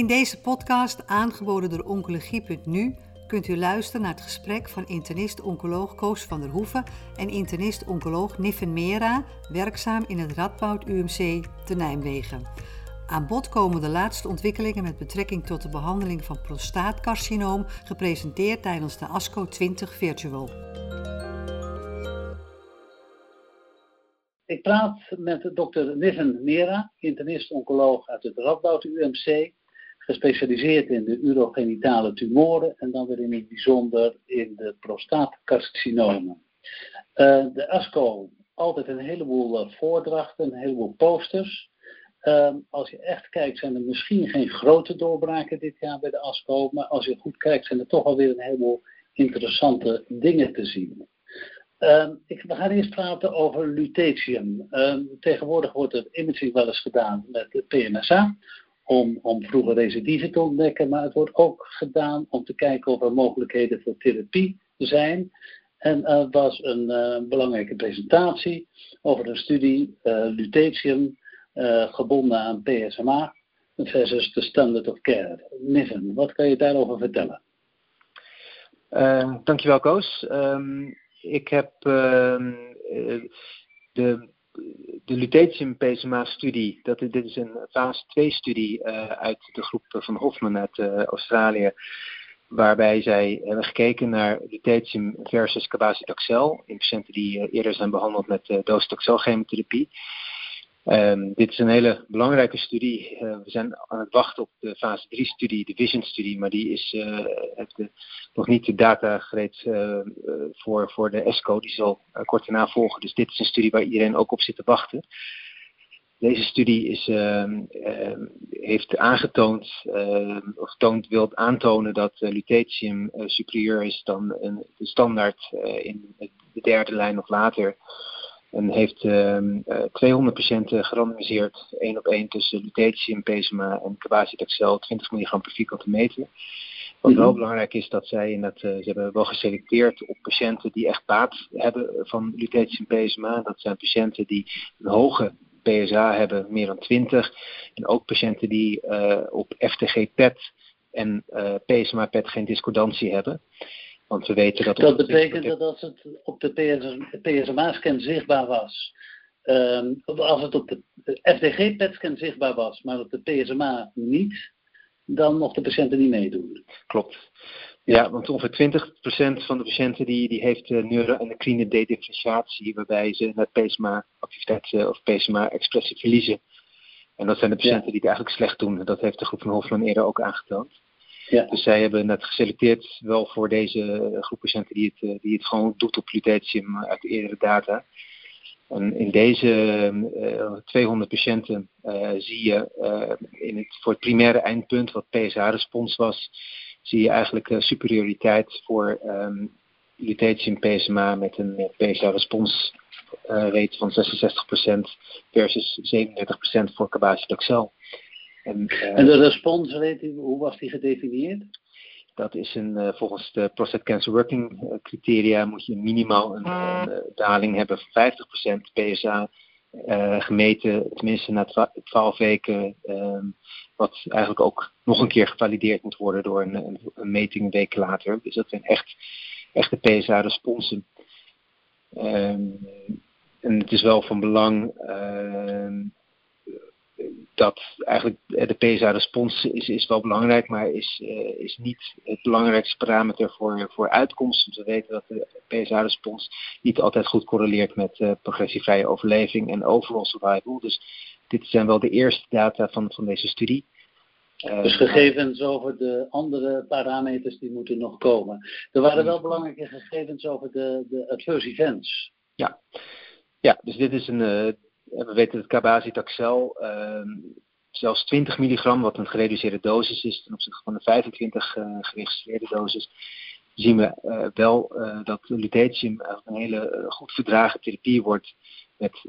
In deze podcast, aangeboden door Oncologie.nu, kunt u luisteren naar het gesprek van internist-oncoloog Koos van der Hoeven en internist-oncoloog Niffen Mera, werkzaam in het Radboud UMC te Nijmegen. Aan bod komen de laatste ontwikkelingen met betrekking tot de behandeling van prostaatcarcinoom, gepresenteerd tijdens de ASCO 20 Virtual. Ik praat met dokter Niven Mera, internist-oncoloog uit het Radboud UMC, gespecialiseerd in de urogenitale tumoren en dan weer in het bijzonder in de prostaatcarcinomen. Uh, de ASCO, altijd een heleboel uh, voordrachten, een heleboel posters. Uh, als je echt kijkt, zijn er misschien geen grote doorbraken dit jaar bij de ASCO, maar als je goed kijkt, zijn er toch alweer een heleboel interessante dingen te zien. Uh, ik, we gaan eerst praten over lutetium. Uh, tegenwoordig wordt er imaging wel eens gedaan met de PMSA om, om vroege recidieven te ontdekken, maar het wordt ook gedaan om te kijken of er mogelijkheden voor therapie zijn. En er was een uh, belangrijke presentatie over een studie uh, lutetium uh, gebonden aan PSMA versus de standard of care. Niven, wat kan je daarover vertellen? dankjewel Koos. Um, ik heb ehm, de de lutetium PSMA-studie, dit is een fase 2-studie uh, eh, uit de groep van Hofman uit uh, Australië, waarbij zij hebben gekeken naar lutetium versus cabazitaxel in patiënten die uh, eerder zijn behandeld met uh, docetaxel-chemotherapie. Um, dit is een hele belangrijke studie. Uh, we zijn aan het wachten op de fase 3-studie, de Vision-studie, maar die is, uh, heeft de, nog niet de data gereed voor, voor de ESCO. Die zal kort daarna volgen. Dus dit is een studie waar iedereen ook op zit te wachten. Deze studie is, ehm, ehm, heeft aangetoond, of toont, wil aantonen dat lutetium superieur is dan een, de standaard in de derde lijn of later. En heeft uh, uh, 200 patiënten gerandomiseerd, één op één tussen lutetium, PSMA en cabazitaxel, 20 milligram per vierkante meter. Wat wel mhm. belangrijk is dat zij in dat, uh, ze hebben wel geselecteerd op patiënten die echt baat hebben van lutetium PSMA. Dat zijn patiënten die een hoge PSA hebben, meer dan 20. En ook patiënten die uh, op FTG-PET en uh, PSMA-PET geen discordantie hebben. Want we weten dat... Dat betekent dat als het op de PSMA-scan zichtbaar was, um, als het op de FDG-PET-scan zichtbaar was, maar op de PSMA niet, dan mocht de patiënten niet meedoen. Klopt. Ja, want ongeveer 20% van de patiënten die, die heeft uh, neuroendocrine dedifferentiatie, waarbij ze net PSMA-activiteit uh, of PSMA-expressie verliezen. En dat zijn de patiënten die het eigenlijk slecht doen. Dat heeft de groep van Hofman eerder ook aangetoond. Ja. Dus zij hebben het geselecteerd wel voor deze groep patiënten die het, eh, die het gewoon doet op lutetium uit eerdere data. En in deze uh, eh, 200 patiënten zie je in het, voor het primaire eindpunt, wat PSA-respons was, zie je eigenlijk superioriteit voor um, lutetium PSMA met een PSA-respons rate van 66% versus 37% voor cabazitaxel. En, uh, en de respons, weet u, hoe was die gedefinieerd? Dat is een, uh, volgens de Prostate Cancer Working eh, criteria moet je minimaal een, een daling hebben van 50% PSA uh, gemeten, tenminste na 12 weken, uh, wat eigenlijk ook nog een keer gevalideerd moet worden door een, een, een meting een week later. Dus dat zijn echt echte PSA-responsen. Um, en het is wel van belang uh, dat eigenlijk eh, de PSA-respons is, is wel belangrijk, maar is, uh, is niet het belangrijkste parameter voor, voor uitkomst. we weten dat de PSA-respons niet altijd goed correleert met uh, progressievrije overleving en overall survival. Dus dit zijn wel de eerste data van, van deze studie. Dus gegevens over de andere parameters die moeten nog komen. Er waren wel belangrijke gegevens over de, de adverse events. Ja. ja, dus dit is een we weten dat cabazitaxel uh, zelfs 20 milligram, wat een gereduceerde dosis is ten opzichte van de 25 uh, geregistreerde dosis, zien we uh, wel dat lutetium een hele goed verdragen therapie wordt met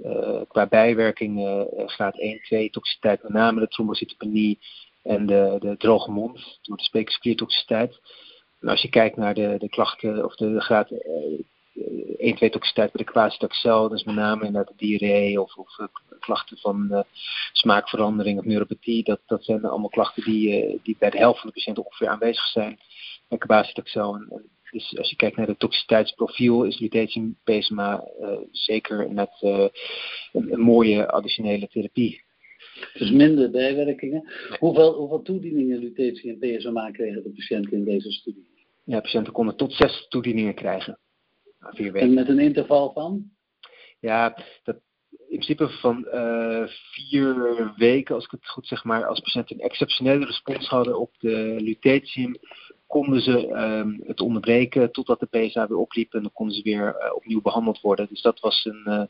qua bijwerking graad 1, 2 toxiciteit, met name de trombocytopenie en de, de droge mond door de speekspiertoxiciteit. En als je kijkt naar de, de klachten of de graad 1, 2 toxiciteit bij de quasitaxel, dus met name inderdaad de diarree of, of klachten van smaakverandering of neuropathie. Dat, dat zijn allemaal klachten die, die bij de helft van de patiënten ongeveer aanwezig zijn bij quasitaxel. En, dus als je kijkt naar het toxiciteitsprofiel, is lutetium PSMA uh, zeker net een, een, mooie additionele therapie. Dus minder bijwerkingen. Hoeveel, hoeveel toedieningen lutetium en PSMA kregen de patiënten in deze studie? Ja, patiënten konden tot zes toedieningen krijgen. Vier weken. En met een interval van? Ja, dat, in principe van uh, vier weken, als ik het goed zeg maar, als patiënten een exceptionele respons hadden op de lutetium, konden ze um, het onderbreken totdat de PSA weer opliep en dan konden ze weer uh, opnieuw behandeld worden. Dus dat was een, uh,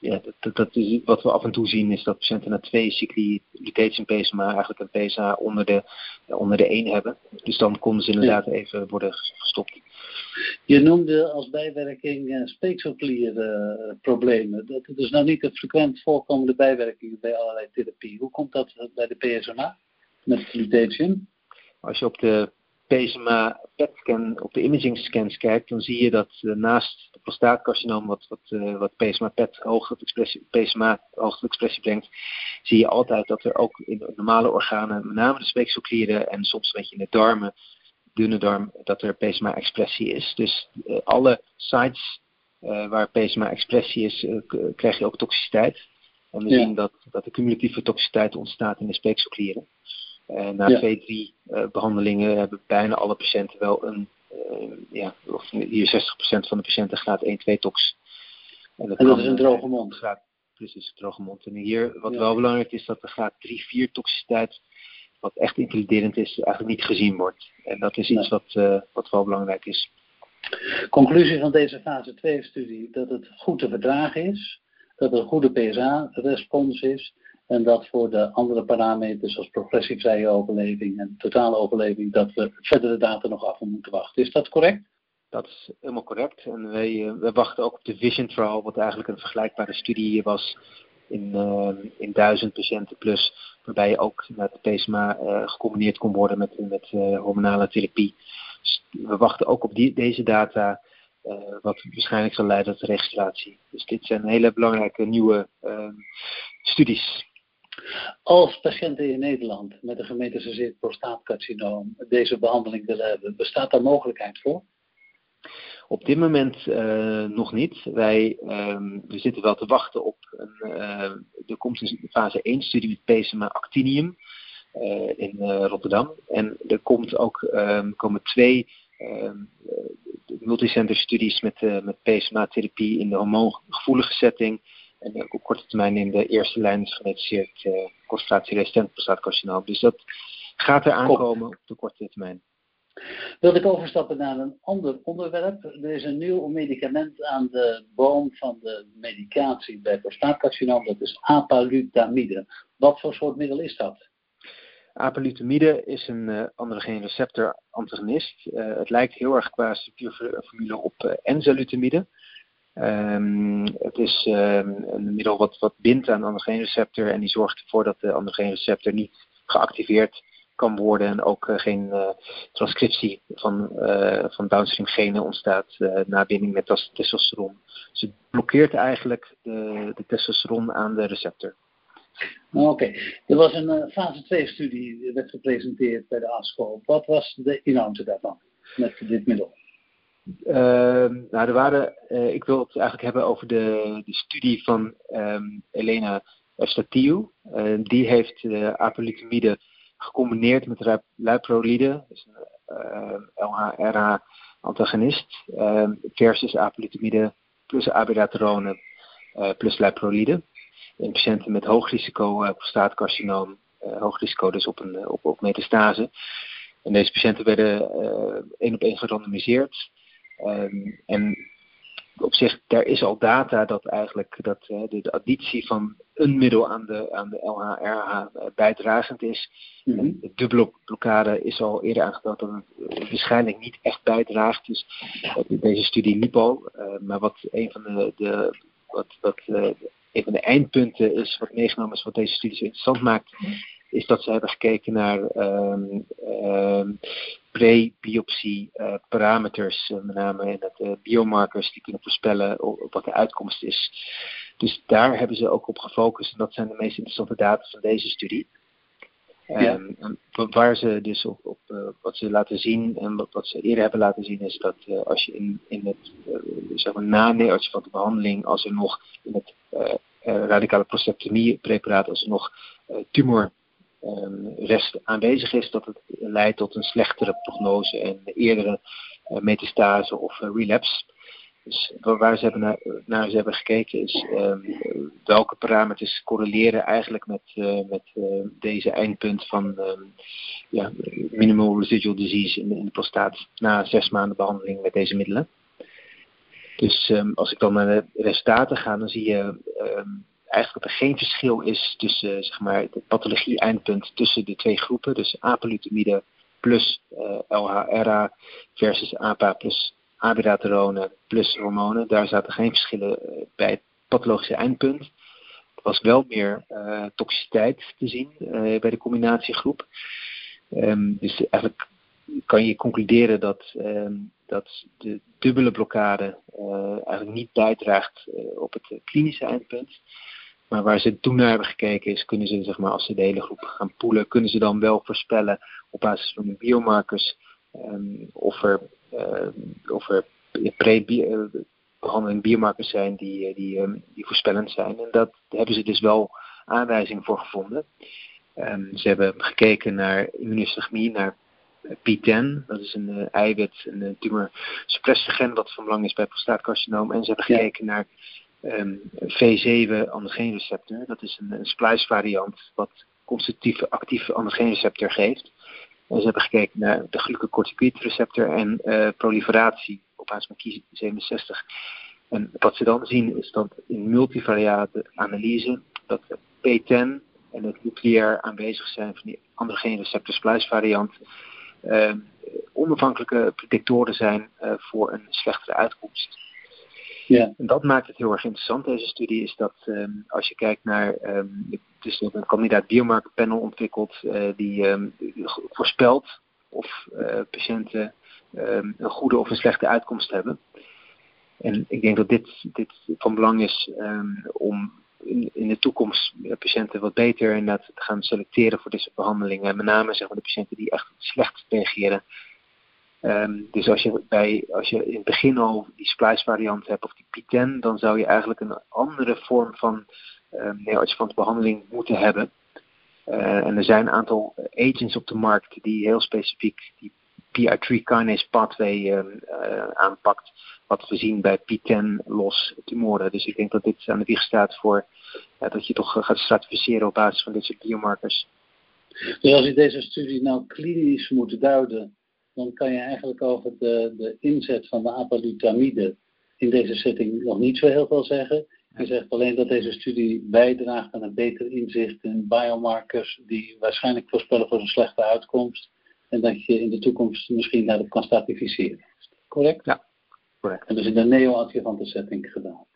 ja, dat, dat, is wat we af en toe zien is dat patiënten na twee cycli lutetium PSMA eigenlijk een PSA onder de, onder de 1 hebben. Dus dan konden ze inderdaad ja. even worden gestopt. Je noemde als bijwerking uh, speekselklierproblemen. dat is nou niet de frequent voorkomende bijwerkingen bij allerlei therapie. Hoe komt dat bij de PSMA met lutetium? Als je op de PSMA PET-scan, op de imaging scans kijkt, dan zie je dat uh, naast de prostaatcarcinoom, wat, wat, uh, wat PSMA PET hoog expressie, PSMA hoog expressie brengt, zie je altijd dat er ook in de normale organen, met name de speekselklieren en soms een beetje in de darmen, dunne darm, dat er PSMA-expressie is. Dus uh, alle sites waar PSMA-expressie is, krijg je ook toxiciteit. En we ja. zien dat, dat de cumulatieve toxiciteit ontstaat in de speekselklieren. En na ja. twee, drie uh, behandelingen hebben bijna alle patiënten wel een, uh, ja, of hier 60% van de patiënten gaat 1-2 tox. En dat, en dat is een droge mond. Gaat, precies, een droge mond. En hier, wat ja. wel belangrijk is, dat er graad 3-4 toxiciteit, wat echt intimiderend is, eigenlijk niet gezien wordt. En dat is iets wat, uh, wat wel belangrijk is. Conclusie van deze fase 2-studie, dat het goed te verdragen is, dat er een goede PSA-respons is en dat voor de andere parameters zoals progressievrije overleving en totale overleving, dat we verdere data nog af moeten wachten. Is dat correct? Dat is helemaal correct. En wij, wij wachten ook op de Vision Trial, wat eigenlijk een vergelijkbare studie was in, uh, in duizend patiënten plus, waarbij je ook met PSMA uh, gecombineerd kon worden met, met hormonale therapie. Dus we wachten ook op die, deze data, wat waarschijnlijk zal leiden tot registratie. Dus dit zijn hele belangrijke nieuwe studies als patiënten in Nederland met een gemetastaseerd prostaatcarcinoom deze behandeling willen hebben, bestaat daar mogelijkheid voor? Op dit moment uh, nog niet. Wij um, we zitten wel te wachten op een. Uh, er komt een fase 1 studie met PSMA actinium uh, in Rotterdam. En er komt ook, um, komen twee um, multicenter studies met, met PSMA-therapie in de hormoongevoelige setting en ook op korte termijn in de eerste lijn is gemetastaseerd uh, concentratie-resistent prostaatcarcinoom. Dus dat gaat er aankomen op de korte termijn. Wil ik overstappen naar een ander onderwerp. Er is een nieuw medicament aan de boom van de medicatie bij prostaatcarcinoom. Dat is apalutamide. Wat voor soort middel is dat? Apalutamide is een uh, androgeen receptor antagonist. Uh, het lijkt heel erg qua structuurformule op uh, enzalutamide. Um, het is um, een middel wat, wat bindt aan de androgeenreceptor en die zorgt ervoor dat de androgeenreceptor niet geactiveerd kan worden en ook uh, geen uh, transcriptie van, uh, van downstream genen ontstaat na binding met testosteron. Dus het blokkeert eigenlijk de, de testosteron aan de receptor. Oké, er was een fase 2 studie werd gepresenteerd bij de ASCO. Wat was de inhoud daarvan met dit middel? Uh, nou, er waren, uh, ik wil het eigenlijk hebben over de, de studie van um, Elena Statiu. Uh, die heeft uh, apalutamide gecombineerd met luiprolide, dus een LH-RH-antagonist, ehm, versus apalutamide plus abiraterone plus luiprolide. In patiënten met hoog risico prostaatcarcinoom, hoog risico dus op, een, op, op metastase. En deze patiënten werden één op één gerandomiseerd. Um, en op zich, daar is al data dat eigenlijk dat, uh, de, de, additie van een middel aan de, aan de LHRH uh, bijdragend is. Mm -hmm. De dubbele blokkade is al eerder aangetoond dat het waarschijnlijk niet echt bijdraagt. Dus uh, deze studie liep al. maar wat een van de, de, wat, wat, een van de eindpunten is, wat meegenomen is, wat deze studie zo interessant maakt, is dat ze hebben gekeken naar um, pre-biopsie parameters, met name in het biomarkers, die kunnen voorspellen wat de uitkomst is. Dus daar hebben ze ook op gefocust en dat zijn de meest interessante data van deze studie. Ja. Ehm, waar ze dus op, op wat ze laten zien en wat, wat, ze eerder hebben laten zien is dat als je in, in het zeg maar na de behandeling, als er nog in het radicale prostatectomie preparaat, als er nog tumor um, rest aanwezig is, dat het leidt tot een slechtere prognose en eerdere metastase of relapse. Dus waar ze hebben naar, naar hebben gekeken is um, welke parameters correleren eigenlijk met, uh, met deze eindpunt van um, ja, minimal residual disease in, de prostaat na zes maanden behandeling met deze middelen. Dus als ik dan naar de resultaten ga, dan zie je eigenlijk dat er geen verschil is tussen uh, zeg maar, het pathologie-eindpunt tussen de twee groepen. Dus apalutamide plus LHRA versus APA plus abiraterone plus hormonen. Daar zaten geen verschillen eh, bij het pathologische eindpunt. Er was wel meer toxiciteit te zien bij de combinatiegroep. Um, dus eigenlijk kan je concluderen dat, um, dat de dubbele blokkade eigenlijk niet bijdraagt op het klinische eindpunt. Maar waar ze toen naar hebben gekeken is, kunnen ze, zeg maar, als ze de hele groep gaan poelen, kunnen ze dan wel voorspellen op basis van de biomarkers um, of er eh, of er pre-behandeling biomarkers zijn die, eh, die, ehm, die voorspellend zijn. En dat hebben ze dus wel aanwijzingen voor gevonden. Um, ze hebben gekeken naar immunohistochemie, naar PTEN, dat is een uh, eiwit, een tumor-suppressiegen wat van belang is bij prostaatcarcinoom. En ze hebben gekeken naar um, V7 androgeenreceptor, dat is een, een splice variant wat constitutieve actieve androgeenreceptor geeft. En ze hebben gekeken naar de glucocorticoïdreceptor en uh, proliferatie op basis van kies 67. En wat ze dan zien is dat in multivariate analyse dat P10 en het nucleair aanwezig zijn van die androgeenreceptor splice variant uh, onafhankelijke predictoren zijn uh, voor een slechtere uitkomst. Ja. En dat maakt het heel erg interessant, deze studie, is dat um, als je kijkt naar, um, het is een kandidaat biomarkerpanel ontwikkeld, uh, die um, voorspelt of uh, patiënten een goede of een slechte uitkomst hebben. En ik denk dat dit, dit van belang is om in, in, de toekomst patiënten wat beter te gaan selecteren voor deze behandelingen. Met name zeg maar, de patiënten die echt slecht reageren Um, dus als je, bij, als je in het begin al die splice variant hebt of die P10, dan zou je eigenlijk een andere vorm van um, behandeling moeten hebben. Uh, en er zijn een aantal agents op de markt die heel specifiek die PI3 kinase pathway um, uh, aanpakt. Wat we zien bij P10 los tumoren. Dus ik denk dat dit aan de wieg staat voor uh, dat je toch gaat stratificeren op basis van dit soort biomarkers. Dus als je deze studie nou klinisch moet duiden, dan kan je eigenlijk over de, de inzet van de apalutamide in deze setting nog niet zo heel veel zeggen. Je zegt alleen dat deze studie bijdraagt aan een beter inzicht in biomarkers die waarschijnlijk voorspellen voor een slechte uitkomst. En dat je in de toekomst misschien daarop kan stratificeren. Correct? Ja, correct. En dus in de neo-adjuvante setting gedaan.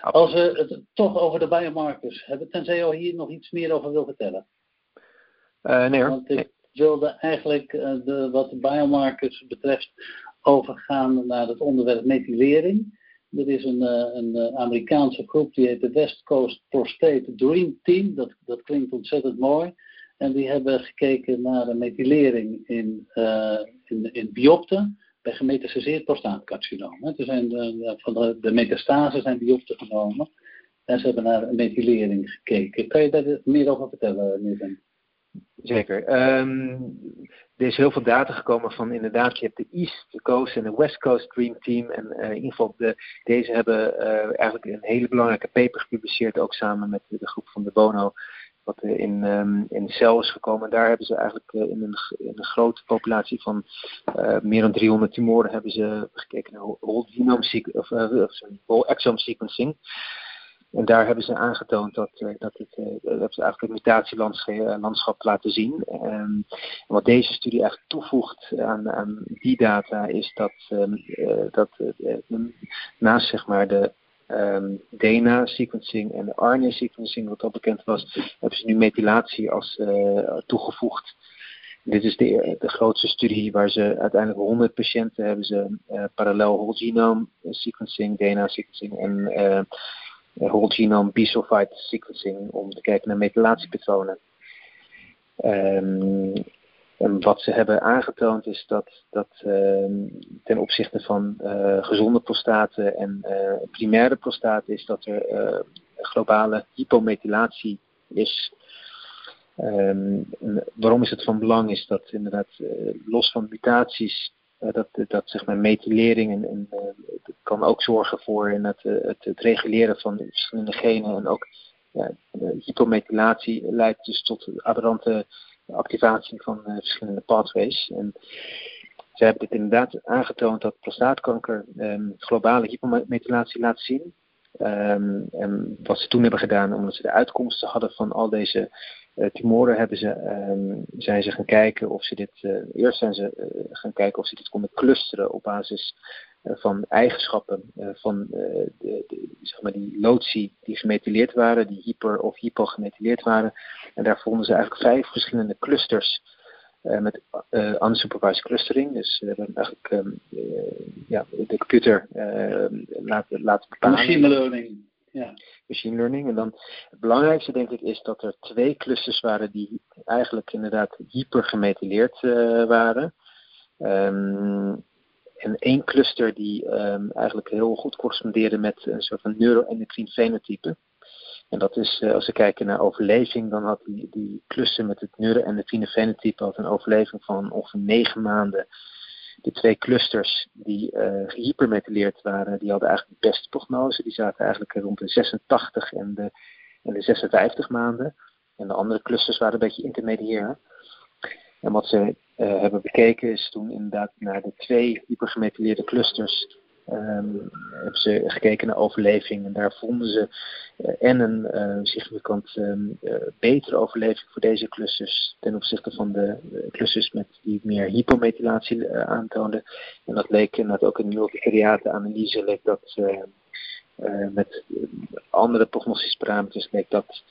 Als we het toch over de biomarkers hebben, tenzij je hier nog iets meer over wil vertellen. Uh, nee hoor wilde eigenlijk uh, de, wat de biomarkers betreft overgaan naar het onderwerp methylering. Er is een, uh, een uh, Amerikaanse groep die heet de West Coast Prostate Dream Team. Dat, dat klinkt ontzettend mooi. En die hebben gekeken naar de methylering in, in, in biopten bij gemetastaseerd prostaatcarcinoom. Er zijn de, van de, de metastase zijn biopten genomen. En ze hebben naar methylering gekeken. Kan je daar meer over vertellen, Niven? Zeker. Um, er is heel veel data gekomen van inderdaad, je hebt de East Coast en de West Coast Dream Team. En uh, in ieder geval, de, deze hebben uh, eigenlijk een hele belangrijke paper gepubliceerd, ook samen met de groep van de Bono, wat in, um, in Cell is gekomen. Daar hebben ze eigenlijk uh, in, een, in, een, grote populatie van meer dan 300 tumoren hebben ze gekeken naar whole genome of, sorry, whole exome sequencing. En daar hebben ze aangetoond dat, uh, dat, het, uh, dat ze eigenlijk het mutatielandschap laten zien. Um, en wat deze studie eigenlijk toevoegt aan, die data is dat, uh, dat naast zeg maar de um, DNA-sequencing en de RNA-sequencing, wat al bekend was, hebben ze nu methylatie als toegevoegd. dit is de, de grootste studie waar ze uiteindelijk 100 patiënten hebben ze parallel whole genome sequencing, DNA sequencing en whole genome B-sulfite sequencing om te kijken naar methylatiepatronen. Um, en wat ze hebben aangetoond is dat, dat ehm, ten opzichte van uh, gezonde prostaten en uh, primaire prostaten is dat er globale hypomethylatie is. Um, waarom is het van belang? Is dat inderdaad los van mutaties, dat, dat zeg maar methylering en, en kan ook zorgen voor het, het, het, reguleren van verschillende genen en ook ja, hypomethylatie leidt dus tot aberrante activatie van verschillende pathways. En ze hebben dit inderdaad aangetoond dat prostaatkanker um, globale hypomethylatie laat zien. Um, en wat ze toen hebben gedaan, omdat ze de uitkomsten hadden van al deze tumoren, hebben ze, um, zijn ze gaan kijken of ze dit. Uh, eerst zijn ze uh, gaan kijken of ze dit konden clusteren op basis van eigenschappen van de, de, zeg maar die lotie die gemethyleerd waren, die hyper of hypogemethyleerd waren. En daar vonden ze eigenlijk vijf verschillende clusters met unsupervised clustering. Dus we hebben eigenlijk uh, ja, de computer laten, laten bepalen. Machine learning. Ja. Machine learning. En dan het belangrijkste denk ik is dat er twee clusters waren die eigenlijk inderdaad hypergemethyleerd waren. Um, en één cluster die um, eigenlijk heel goed correspondeerde met een soort van neuroendocrine fenotype. En dat is, uh, als we kijken naar overleving, dan had die, die cluster met het neuroendocrine fenotype had een overleving van ongeveer negen maanden. De twee clusters die uh, waren, die hadden eigenlijk de beste prognose. Die zaten eigenlijk rond de 86 en de, en de 56 maanden. En de andere clusters waren een beetje intermediair. En wat ze uh, hebben bekeken is toen inderdaad naar de twee hypergemethyleerde clusters um, hebben ze gekeken naar overleving en daar vonden ze uh, en een uh, significant um, uh, betere overleving voor deze clusters ten opzichte van de clusters met die meer hypomethylatie aantoonden. En dat leek inderdaad ook in de multivariate analyse leek dat met andere prognostische parameters leek dat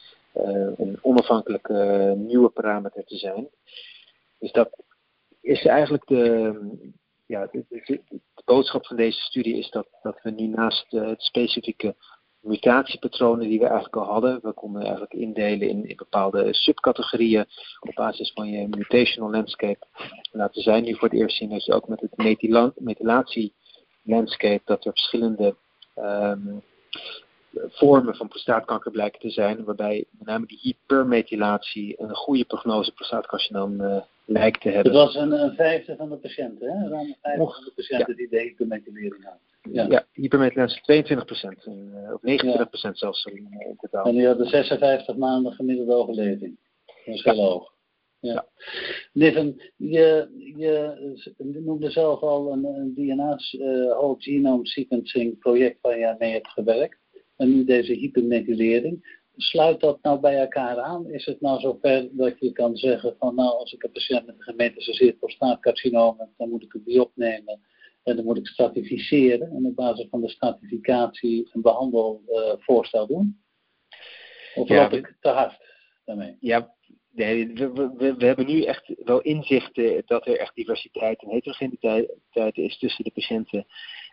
een onafhankelijke nieuwe parameter te zijn. Dus dat is eigenlijk de, ja, de, de, boodschap van deze studie is dat, dat we nu naast uh, het specifieke mutatiepatronen die we eigenlijk al hadden, we konden eigenlijk indelen in, bepaalde subcategorieën op basis van je mutational landscape. Laten zij nu voor het eerst zien dat je ook met het methylatie landscape, dat er verschillende um, vormen van prostaatkanker blijken te zijn, waarbij met name die hypermethylatie een goede prognose prostaatcarcinoom uh, lijkt te hebben. Het was een, een vijfde van de patiënten, hè? Ruim een vijfde van de patiënten die de hypermethylering hadden. Ja, ja hypermethylatie 22 procent, uh, of 29 procent ja. zelfs in, in totaal. En die hadden 56 maanden gemiddelde overleving. Dat is heel hoog. Ja. Niven, je, je noemde zelf al een, een DNA uh, whole genome sequencing project waar je mee hebt gewerkt en nu deze hypermethylering. Sluit dat nou bij elkaar aan? Is het nou zover dat je kan zeggen van nou als ik een patiënt met een gemetastaseerd prostaatcarcinoom heb, dan moet ik het die opnemen en dan moet ik stratificeren en op basis van de stratificatie een behandelvoorstel uh, doen? Of ja, loop ik te hard daarmee? Ja, nee, we, we, we, hebben nu echt wel inzicht dat er echt diversiteit en heterogeniteit is tussen de patiënten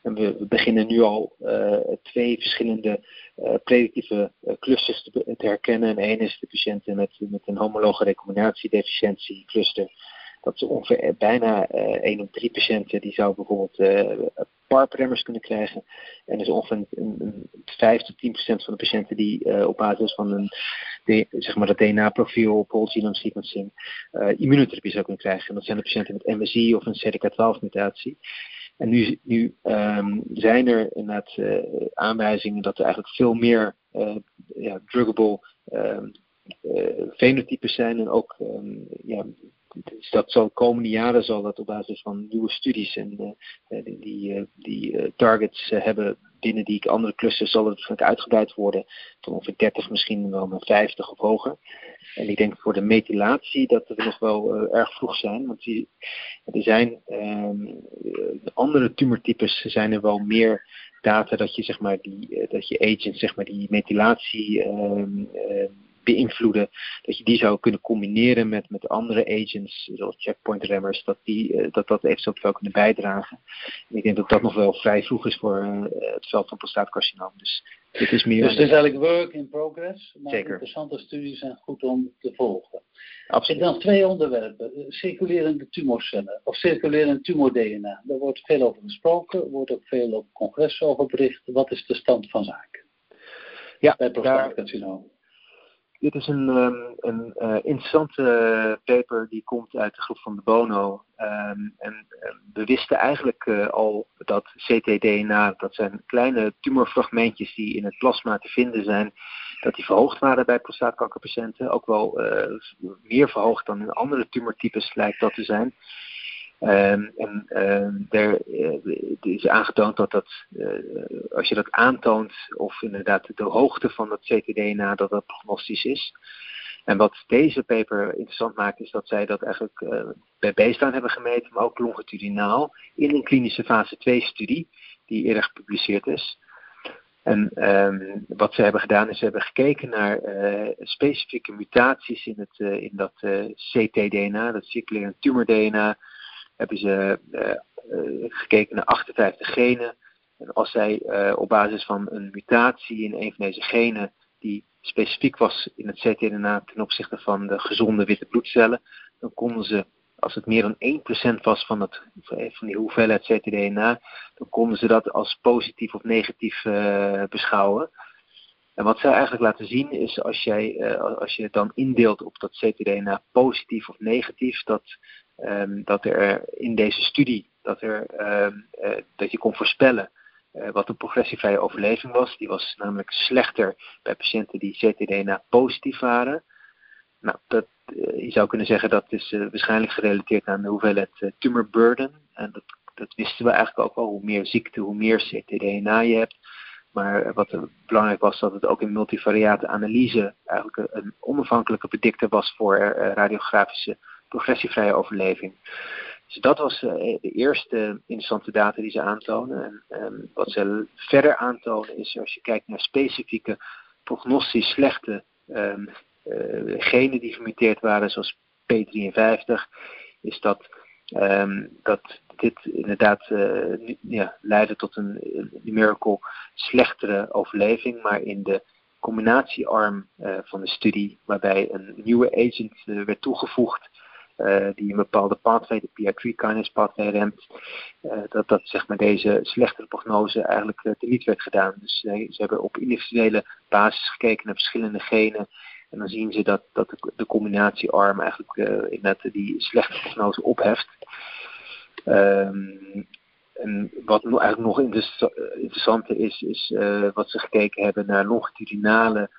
en we, beginnen nu al uh, twee verschillende uh, predictieve clusters te, te, herkennen. En één is de patiënten met, met een homologe recombinatiedeficiëntie cluster. Dat is ongeveer bijna 1 op 3 patiënten die zou bijvoorbeeld PARP-remmers kunnen krijgen. En dus ongeveer een, een 5 tot 10 procent van de patiënten die op basis van een, zeg maar dat DNA-profiel whole genome sequencing immunotherapie zou kunnen krijgen. En dat zijn de patiënten met MSI of een CDK12-mutatie. En nu, nu um, zijn er inderdaad uh, aanwijzingen dat er eigenlijk veel meer uh, ja, druggable uh, fenotypes zijn. En ook um, ja, dus dat zal de komende jaren zal dat op basis van nieuwe studies en die, die, die targets hebben binnen die andere clusters zal het waarschijnlijk uitgebreid worden van ongeveer 30 misschien wel naar 50 of hoger. En ik denk voor de methylatie dat we nog wel erg vroeg zijn. Want die, er zijn um, andere tumortypes zijn er wel meer data dat je zeg maar die dat je agent zeg maar die methylatie um, uh, beïnvloeden, dat je die zou kunnen combineren met, met andere agents, zoals checkpoint remmers, dat die, dat, dat eventueel zou kunnen bijdragen. En ik denk dat dat nog wel vrij vroeg is voor het veld van prostaatcarcinoom. Dus dit is meer. Dus het is eigenlijk work in progress, maar Zeker. interessante studies zijn goed om te volgen. Absoluut. En dan twee onderwerpen. Circulerende tumorcellen of circulerende tumor-DNA. Daar wordt veel over gesproken, er wordt ook veel op congressen over bericht. Wat is de stand van zaken? Ja, bij prostaatcarcinoom. Dit is een, um, een uh, interessante paper die komt uit de groep van de Bono. Um, en um, we wisten eigenlijk uh, al dat ctDNA, dat zijn kleine tumorfragmentjes die in het plasma te vinden zijn, dat die verhoogd waren bij prostaatkankerpatiënten. Ook wel meer verhoogd dan in andere tumortypes lijkt dat te zijn. Um, en er uh, is aangetoond dat, dat uh, als je dat aantoont, of inderdaad de hoogte van dat ctDNA, dat dat prognostisch is. En wat deze paper interessant maakt, is dat zij dat eigenlijk uh, bij baseline hebben gemeten, maar ook longitudinaal, in een klinische fase 2 studie, die eerder gepubliceerd is. En um, wat ze hebben gedaan is, ze hebben gekeken naar specifieke mutaties in, het, in dat ctDNA, dat circulaire tumor-DNA, hebben ze uh, gekeken naar 58 genen. En als zij uh, op basis van een mutatie in een van deze genen, die specifiek was in het ctDNA ten opzichte van de gezonde witte bloedcellen, dan konden ze, als het meer dan 1% was van, het, van die hoeveelheid ctDNA, dan konden ze dat als positief of negatief uh, beschouwen. En wat zij eigenlijk laten zien is als, jij, als je dan indeelt op dat ctDNA positief of negatief, dat um, dat er in deze studie dat, er, um, uh, dat je kon voorspellen uh, wat de progressievrije overleving was. Die was namelijk slechter bij patiënten die ctDNA positief waren. Nou, dat, je zou kunnen zeggen dat is waarschijnlijk gerelateerd aan de hoeveelheid tumor burden. En dat, dat wisten we eigenlijk ook al. Hoe meer ziekte, hoe meer ctDNA je hebt. Maar wat belangrijk was, dat het ook in multivariate analyse eigenlijk een onafhankelijke predictor was voor radiografische progressievrije overleving. Dus dat was uh, de eerste interessante data die ze aantonen. En um, wat ze verder aantonen is, als je kijkt naar specifieke prognostisch slechte um, uh, genen die gemuteerd waren, zoals P53, is dat, um, dat dit inderdaad uh, ja, leidde tot een, een numerical slechtere overleving, maar in de combinatiearm van de studie, waarbij een nieuwe agent werd toegevoegd, uh, die een bepaalde pathway, de PI3 kinase pathway remt, uh, dat, dat zeg maar deze slechtere prognose eigenlijk uh, teniet werd gedaan. Dus ze hebben op individuele basis gekeken naar verschillende genen. En dan zien ze dat, dat de, combinatiearm eigenlijk inderdaad die slechte prognose opheft. Um, en wat eigenlijk nog interessanter is, is wat ze gekeken hebben naar longitudinale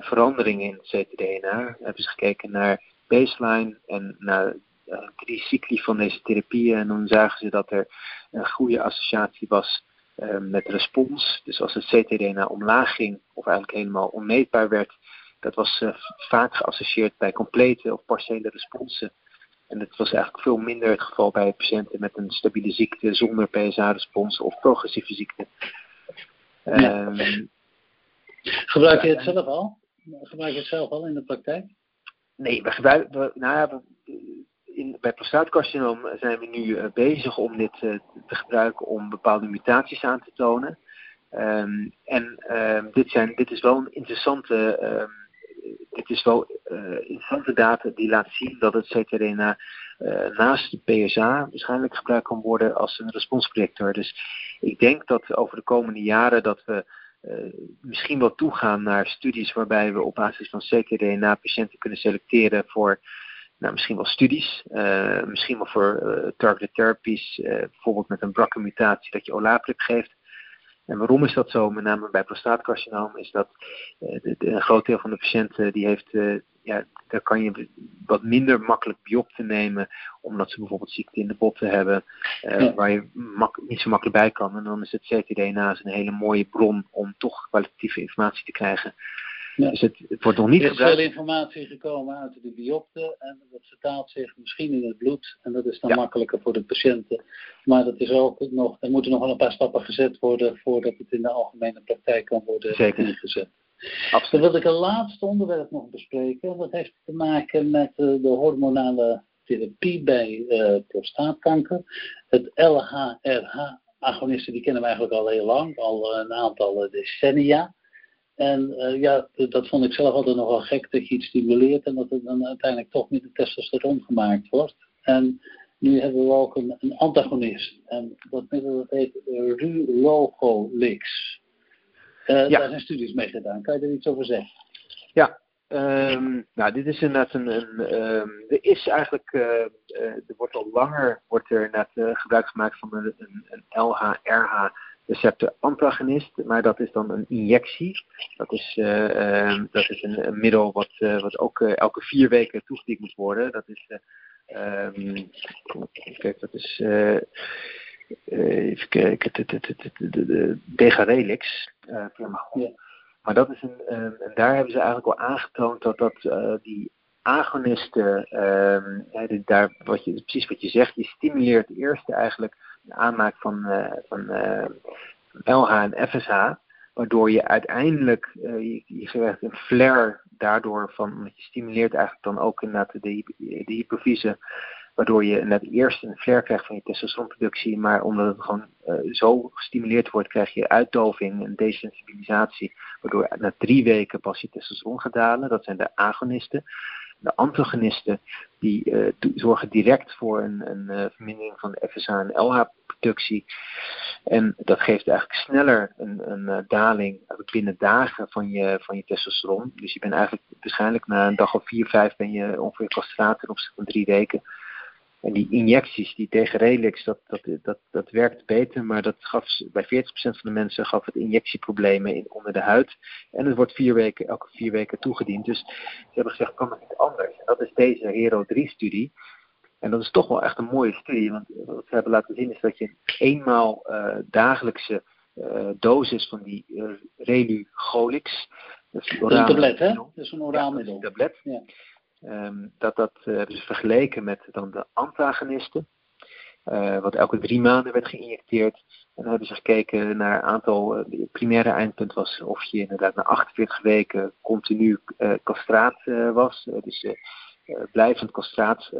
veranderingen in het ctDNA. Hebben ze gekeken naar baseline en na uh, drie cycli van deze therapieën en dan zagen ze dat er een goede associatie was uh, met respons. Dus als het ctDNA omlaag ging of eigenlijk helemaal onmeetbaar werd, dat was uh, vaak geassocieerd bij complete of partiële responsen. En dat was eigenlijk veel minder het geval bij patiënten met een stabiele ziekte zonder PSA-respons of progressieve ziekte. Ja. Um, Gebruik je het zelf al? Gebruik je het zelf al in de praktijk? Nee, we gebruiken, nou ja, in, bij prostaatcarcinoom zijn we nu uh, bezig om dit uh, te gebruiken om bepaalde mutaties aan te tonen. Um, en um, dit, zijn, dit is wel een interessante, um, dit is wel uh, interessante data die laat zien dat het ctDNA naast de PSA waarschijnlijk gebruikt kan worden als een responsprojector. Dus ik denk dat over de komende jaren dat we misschien wel toegaan naar studies waarbij we op basis van ctDNA patiënten kunnen selecteren voor nou, misschien wel studies, uh, misschien wel voor uh, targeted therapies, bijvoorbeeld met een BRCA-mutatie dat je olaparib geeft. En waarom is dat zo? Met name bij prostaatcarcinoom is dat de, de, een groot deel van de patiënten die heeft ja, daar kan je wat minder makkelijk biop te nemen, omdat ze bijvoorbeeld ziekte in de botten hebben, waar je niet zo makkelijk bij kan. En dan is het ctDNA een hele mooie bron om toch kwalitatieve informatie te krijgen. Ja. Dus het, het, wordt nog niet Er is veel informatie gekomen uit de biopte en dat vertaalt zich misschien in het bloed en dat is dan ja. makkelijker voor de patiënten. Maar dat is ook nog, er moeten nog wel een paar stappen gezet worden voordat het in de algemene praktijk kan worden Zeker. ingezet. Absoluut. Dan wil ik een laatste onderwerp nog bespreken. Dat heeft te maken met de hormonale therapie bij prostaatkanker. Het LHRH-agonisten, die kennen we eigenlijk al heel lang, al een aantal decennia. En uh, ja, dat vond ik zelf altijd nogal gek dat je iets stimuleert en dat het dan uiteindelijk toch met de testosteron gemaakt wordt. En nu hebben we ook een, een antagonist. En dat middel dat heet Rulogolix. Uh, ja. Daar zijn studies mee gedaan. Kan je er iets over zeggen? Ja, um, nou, dit is inderdaad een. een um, er is eigenlijk. Uh, uh, er wordt al langer wordt er net gebruik gemaakt van een, een, een LH-RH receptor antagonist, maar dat is dan een injectie. Dat is, uh, dat is een, een, middel wat, uh, wat ook elke vier weken toegediend moet worden. Dat is, um, kijk, dat is, even kijken, de Degarelix firma. Ja. Maar dat is een, en daar hebben ze eigenlijk al aangetoond dat, dat die agonisten, um, daar, wat je, precies wat je zegt, die stimuleert eerst eigenlijk de aanmaak van, uh, van, uh, LH en FSH, waardoor je uiteindelijk, uh, je, je krijgt een flare daardoor van, omdat je stimuleert eigenlijk dan ook inderdaad de, de hypofyse, waardoor je net eerst een flare krijgt van je testosteronproductie, maar omdat het gewoon zo gestimuleerd wordt, krijg je uitdoving en desensibilisatie, waardoor na drie weken pas je testosteron gaat dalen. Dat zijn de agonisten. De antagonisten die uh, zorgen direct voor een, een uh, vermindering van de FSH en LH-productie. En dat geeft eigenlijk sneller een, een uh, daling binnen dagen van je, van je testosteron. Dus je bent eigenlijk waarschijnlijk na een dag of vier, vijf ben je ongeveer castraat ten opzichte van drie weken. En die injecties die tegen Relix, dat, dat, dat, dat werkt beter, maar dat gaf bij 40% van de mensen gaf het injectieproblemen in, onder de huid. En het wordt vier weken, elke vier weken toegediend. Dus ze hebben gezegd, kan het niet anders? En dat is deze Hero 3-studie. En dat is toch wel echt een mooie studie, want wat ze hebben laten zien is dat je eenmaal uh, dagelijkse uh, dosis van die uh, Relugolix, dat is, een tablet, hè? Dat is een oraal middel. Ja, een tablet. Ja. Um, dat dat uh, dus vergeleken met dan de antagonisten, uh, wat elke drie maanden werd geïnjecteerd. En dan hebben ze gekeken naar een aantal, uh, primaire eindpunt was of je inderdaad na 48 weken continu castraat was. dus blijvend castraat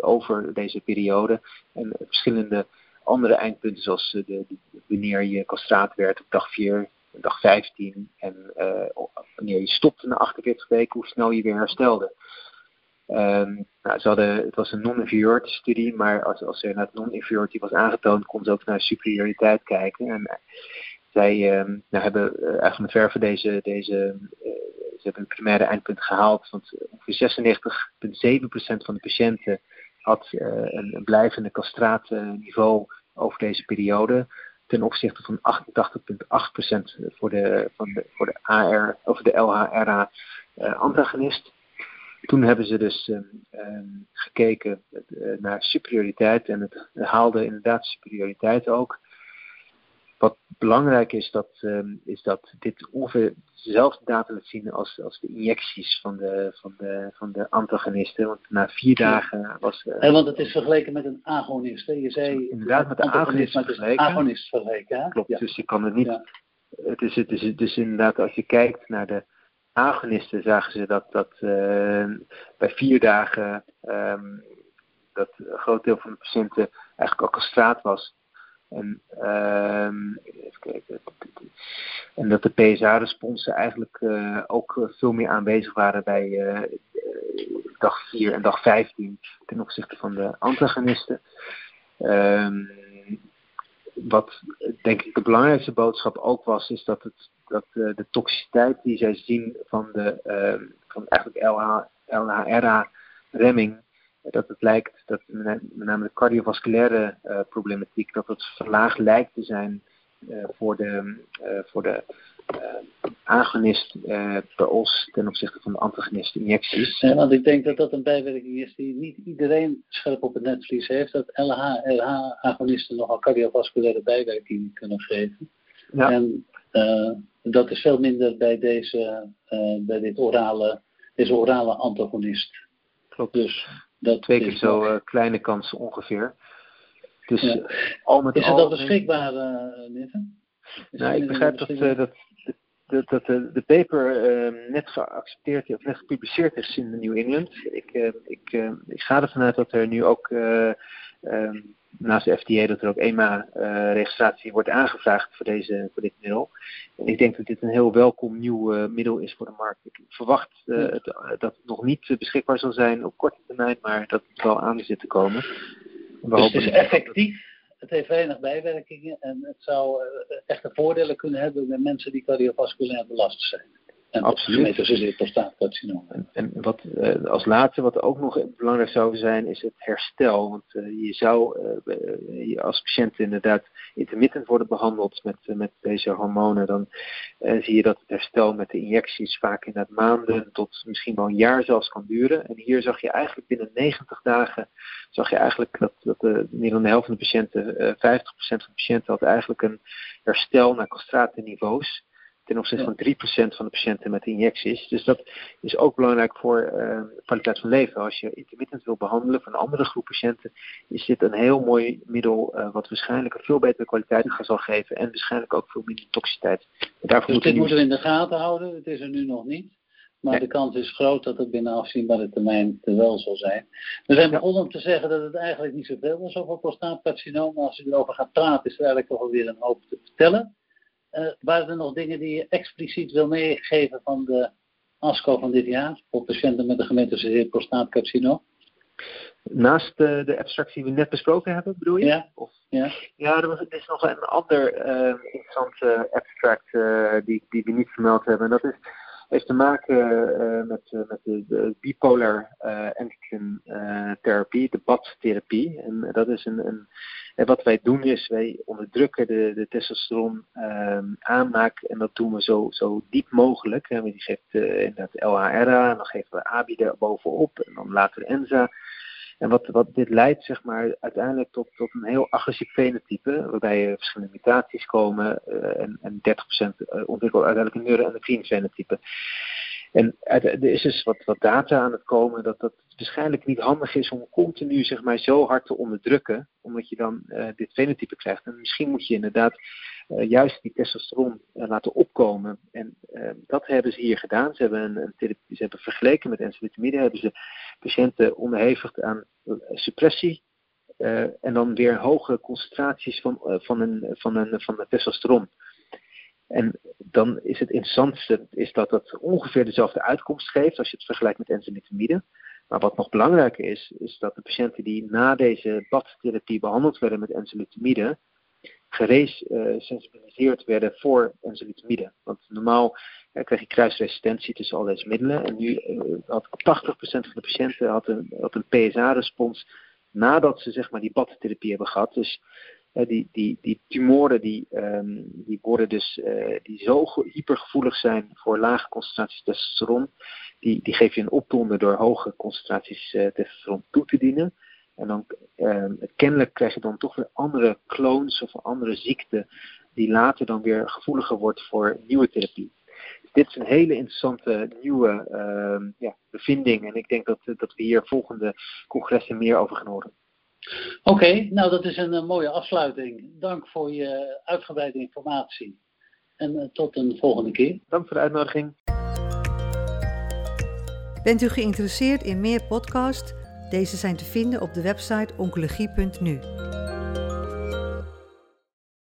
over deze periode. En verschillende andere eindpunten zoals de, wanneer je castraat werd op dag 4, dag 15 en wanneer je stopte na 48 weken, hoe snel je weer herstelde. Um, nou, ze hadden, het was een non-inferiority studie, maar als, als er naar non-inferiority was aangetoond, kon ze ook naar superioriteit kijken. En uh, zij um, nou, hebben uh, eigenlijk met verven deze, deze uh, ze hebben een primaire eindpunt gehaald, want ongeveer 96,7% van de patiënten had een, blijvende castraatniveau over deze periode ten opzichte van 88,8% voor de, van de, voor de AR, over de LHRA antagonist. Toen hebben ze dus um, gekeken uh, naar superioriteit en het haalde inderdaad superioriteit ook. Wat belangrijk is, dat, um, is dat dit ongeveer dezelfde data laat zien als, als de injecties van de, van, de, van de antagonisten. Want na vier dagen was. Uh, want het is vergeleken met een agonist. Hè? Je zei. Inderdaad, met de agonist vergeleken. Agonist vergeleken hè? Klopt, dus je kan het niet. Ja. Het, is, het, is, het is inderdaad, als je kijkt naar de agonisten zagen ze dat, dat uh, bij vier dagen um, dat een groot deel van de patiënten eigenlijk al castraat was. En, kijken, en dat de PSA-responsen eigenlijk uh, ook veel meer aanwezig waren bij uh, dag 4 en dag 15 ten opzichte van de antagonisten. Um, wat denk ik de belangrijkste boodschap ook was, is dat het dat uh, de toxiciteit die zij zien van, de, uh, van eigenlijk LH, LHRA-remming, dat het lijkt, dat met name de cardiovasculaire uh, problematiek, dat het verlaagd lijkt te zijn voor de, voor de agonist per os ten opzichte van de antagonist injecties. Ja, want ik denk dat dat een bijwerking is die niet iedereen scherp op het netvlies heeft, dat LH-RH-agonisten nogal cardiovasculaire bijwerkingen kunnen geven. Ja. En uh, dat is veel minder bij, deze, uh, bij dit orale, deze orale antagonist. Klopt. Dus dat Twee keer zo uh, kleine kansen ongeveer. Dus, ja. al met is het al beschikbaar, uh? Nou, ik begrijp dat, dat dat, dat de, de paper ehm, net geaccepteerd of net gepubliceerd is in New England. Ik, ehm, ik, ehm, ik ga ervan uit dat er nu ook naast de FDA dat er ook EMA-registratie wordt aangevraagd voor, deze, voor dit middel. En ik denk dat dit een heel welkom nieuw middel is voor de markt. Ik verwacht het, dat het nog niet beschikbaar zal zijn op korte termijn, maar dat het wel aan zit te komen. dus het is effectief het heeft weinig bijwerkingen en het zou echte voordelen kunnen hebben bij mensen die cardiovasculair belast zijn. En Absoluut. zozeer prostaatcarcinoom. En, en wat uh, als laatste, wat ook nog belangrijk zou zijn, is het herstel. Want uh, je zou uh, als patiënt inderdaad intermittent worden behandeld met, met deze hormonen. Dan zie je dat het herstel met de injecties vaak in het maanden tot misschien wel een jaar zelfs kan duren. En hier zag je eigenlijk binnen 90 dagen, zag je eigenlijk dat, dat meer dan de helft van de patiënten, 50% van de patiënten had eigenlijk een herstel naar niveaus ten opzichte van 3% van de patiënten met injecties. Dus dat is ook belangrijk voor uh, kwaliteit van leven. Als je intermittent wil behandelen van een andere groep patiënten, is dit een heel mooi middel uh, wat waarschijnlijk een veel betere kwaliteit zal geven en waarschijnlijk ook veel minder toxiteit. Daarvoor dus dit moeten we in de gaten houden. Het is er nu nog niet. Maar de kans is groot dat het binnen afzienbare termijn er wel zal zijn. We zijn begonnen om te zeggen dat het eigenlijk niet zoveel is over prostaatcarcinoom. Maar als je erover gaat praten, is er eigenlijk toch alweer een hoop te vertellen. Uh, waren er nog dingen die je expliciet wil meegeven van de ASCO van dit jaar voor patiënten met een gemetastaseerd prostaatcarcinoom? Naast de, de abstract die we net besproken hebben, bedoel je? Ja. Of, ja. ja, er, is nog een ander uh, interessant abstract uh, die, die we niet vermeld hebben. En dat is heeft te maken uh, met, uh, met de, de bipolar endocrine therapie, de BAT-therapie. En dat is een, een en wat wij doen is, wij onderdrukken de, de testosteron ehm, aanmaak en dat doen we zo, zo diep mogelijk. En die geeft inderdaad LHRA en dan geven we ABI er bovenop en dan later ENZA. En wat, wat dit leidt, zeg maar, uiteindelijk tot, tot een heel agressief fenotype, waarbij er verschillende mutaties komen uh, en, en 30% eh, ontwikkelt uiteindelijk een neuroendocrine fenotype. En er is dus wat, wat data aan het komen dat dat waarschijnlijk niet handig is om continu zeg maar, zo hard te onderdrukken, omdat je dan uh, dit fenotype krijgt. En misschien moet je inderdaad uh, juist die testosteron uh, laten opkomen. En dat hebben ze hier gedaan. Ze hebben, een, een ze hebben vergeleken met enzalutamide, hebben ze patiënten onderhevigd aan suppressie. en dan weer hoge concentraties van, van, een, van, een, van testosteron. En dan is het interessantste is dat het ongeveer dezelfde uitkomst geeft als je het vergelijkt met enzalutamide. Maar wat nog belangrijker is, is dat de patiënten die na deze badtherapie behandeld werden met enzalutamide, geresensibiliseerd uh, werden voor enzalutamide. Want normaal krijg je kruisresistentie tussen al deze middelen. En nu uh, had 80% van de patiënten had een, een PSA-respons nadat ze zeg maar, die badtherapie hebben gehad. Dus die, die, die tumoren die, um, die worden dus uh, die zo hypergevoelig zijn voor lage concentraties testosteron, die, die geef je een opdonder door hoge concentraties uh, testosteron toe te dienen. En dan um, kennelijk krijg je dan toch weer andere clones of andere ziekte die later dan weer gevoeliger wordt voor nieuwe therapie. Dus dit is een hele interessante nieuwe uh, ja, bevinding en ik denk dat, dat we hier volgende congressen meer over gaan horen. Oké, nou dat is een, mooie afsluiting. Dank voor je uitgebreide informatie. En uh, tot een volgende keer. Dank voor de uitnodiging. Bent u geïnteresseerd in meer podcasts? Deze zijn te vinden op de website oncologie.nu.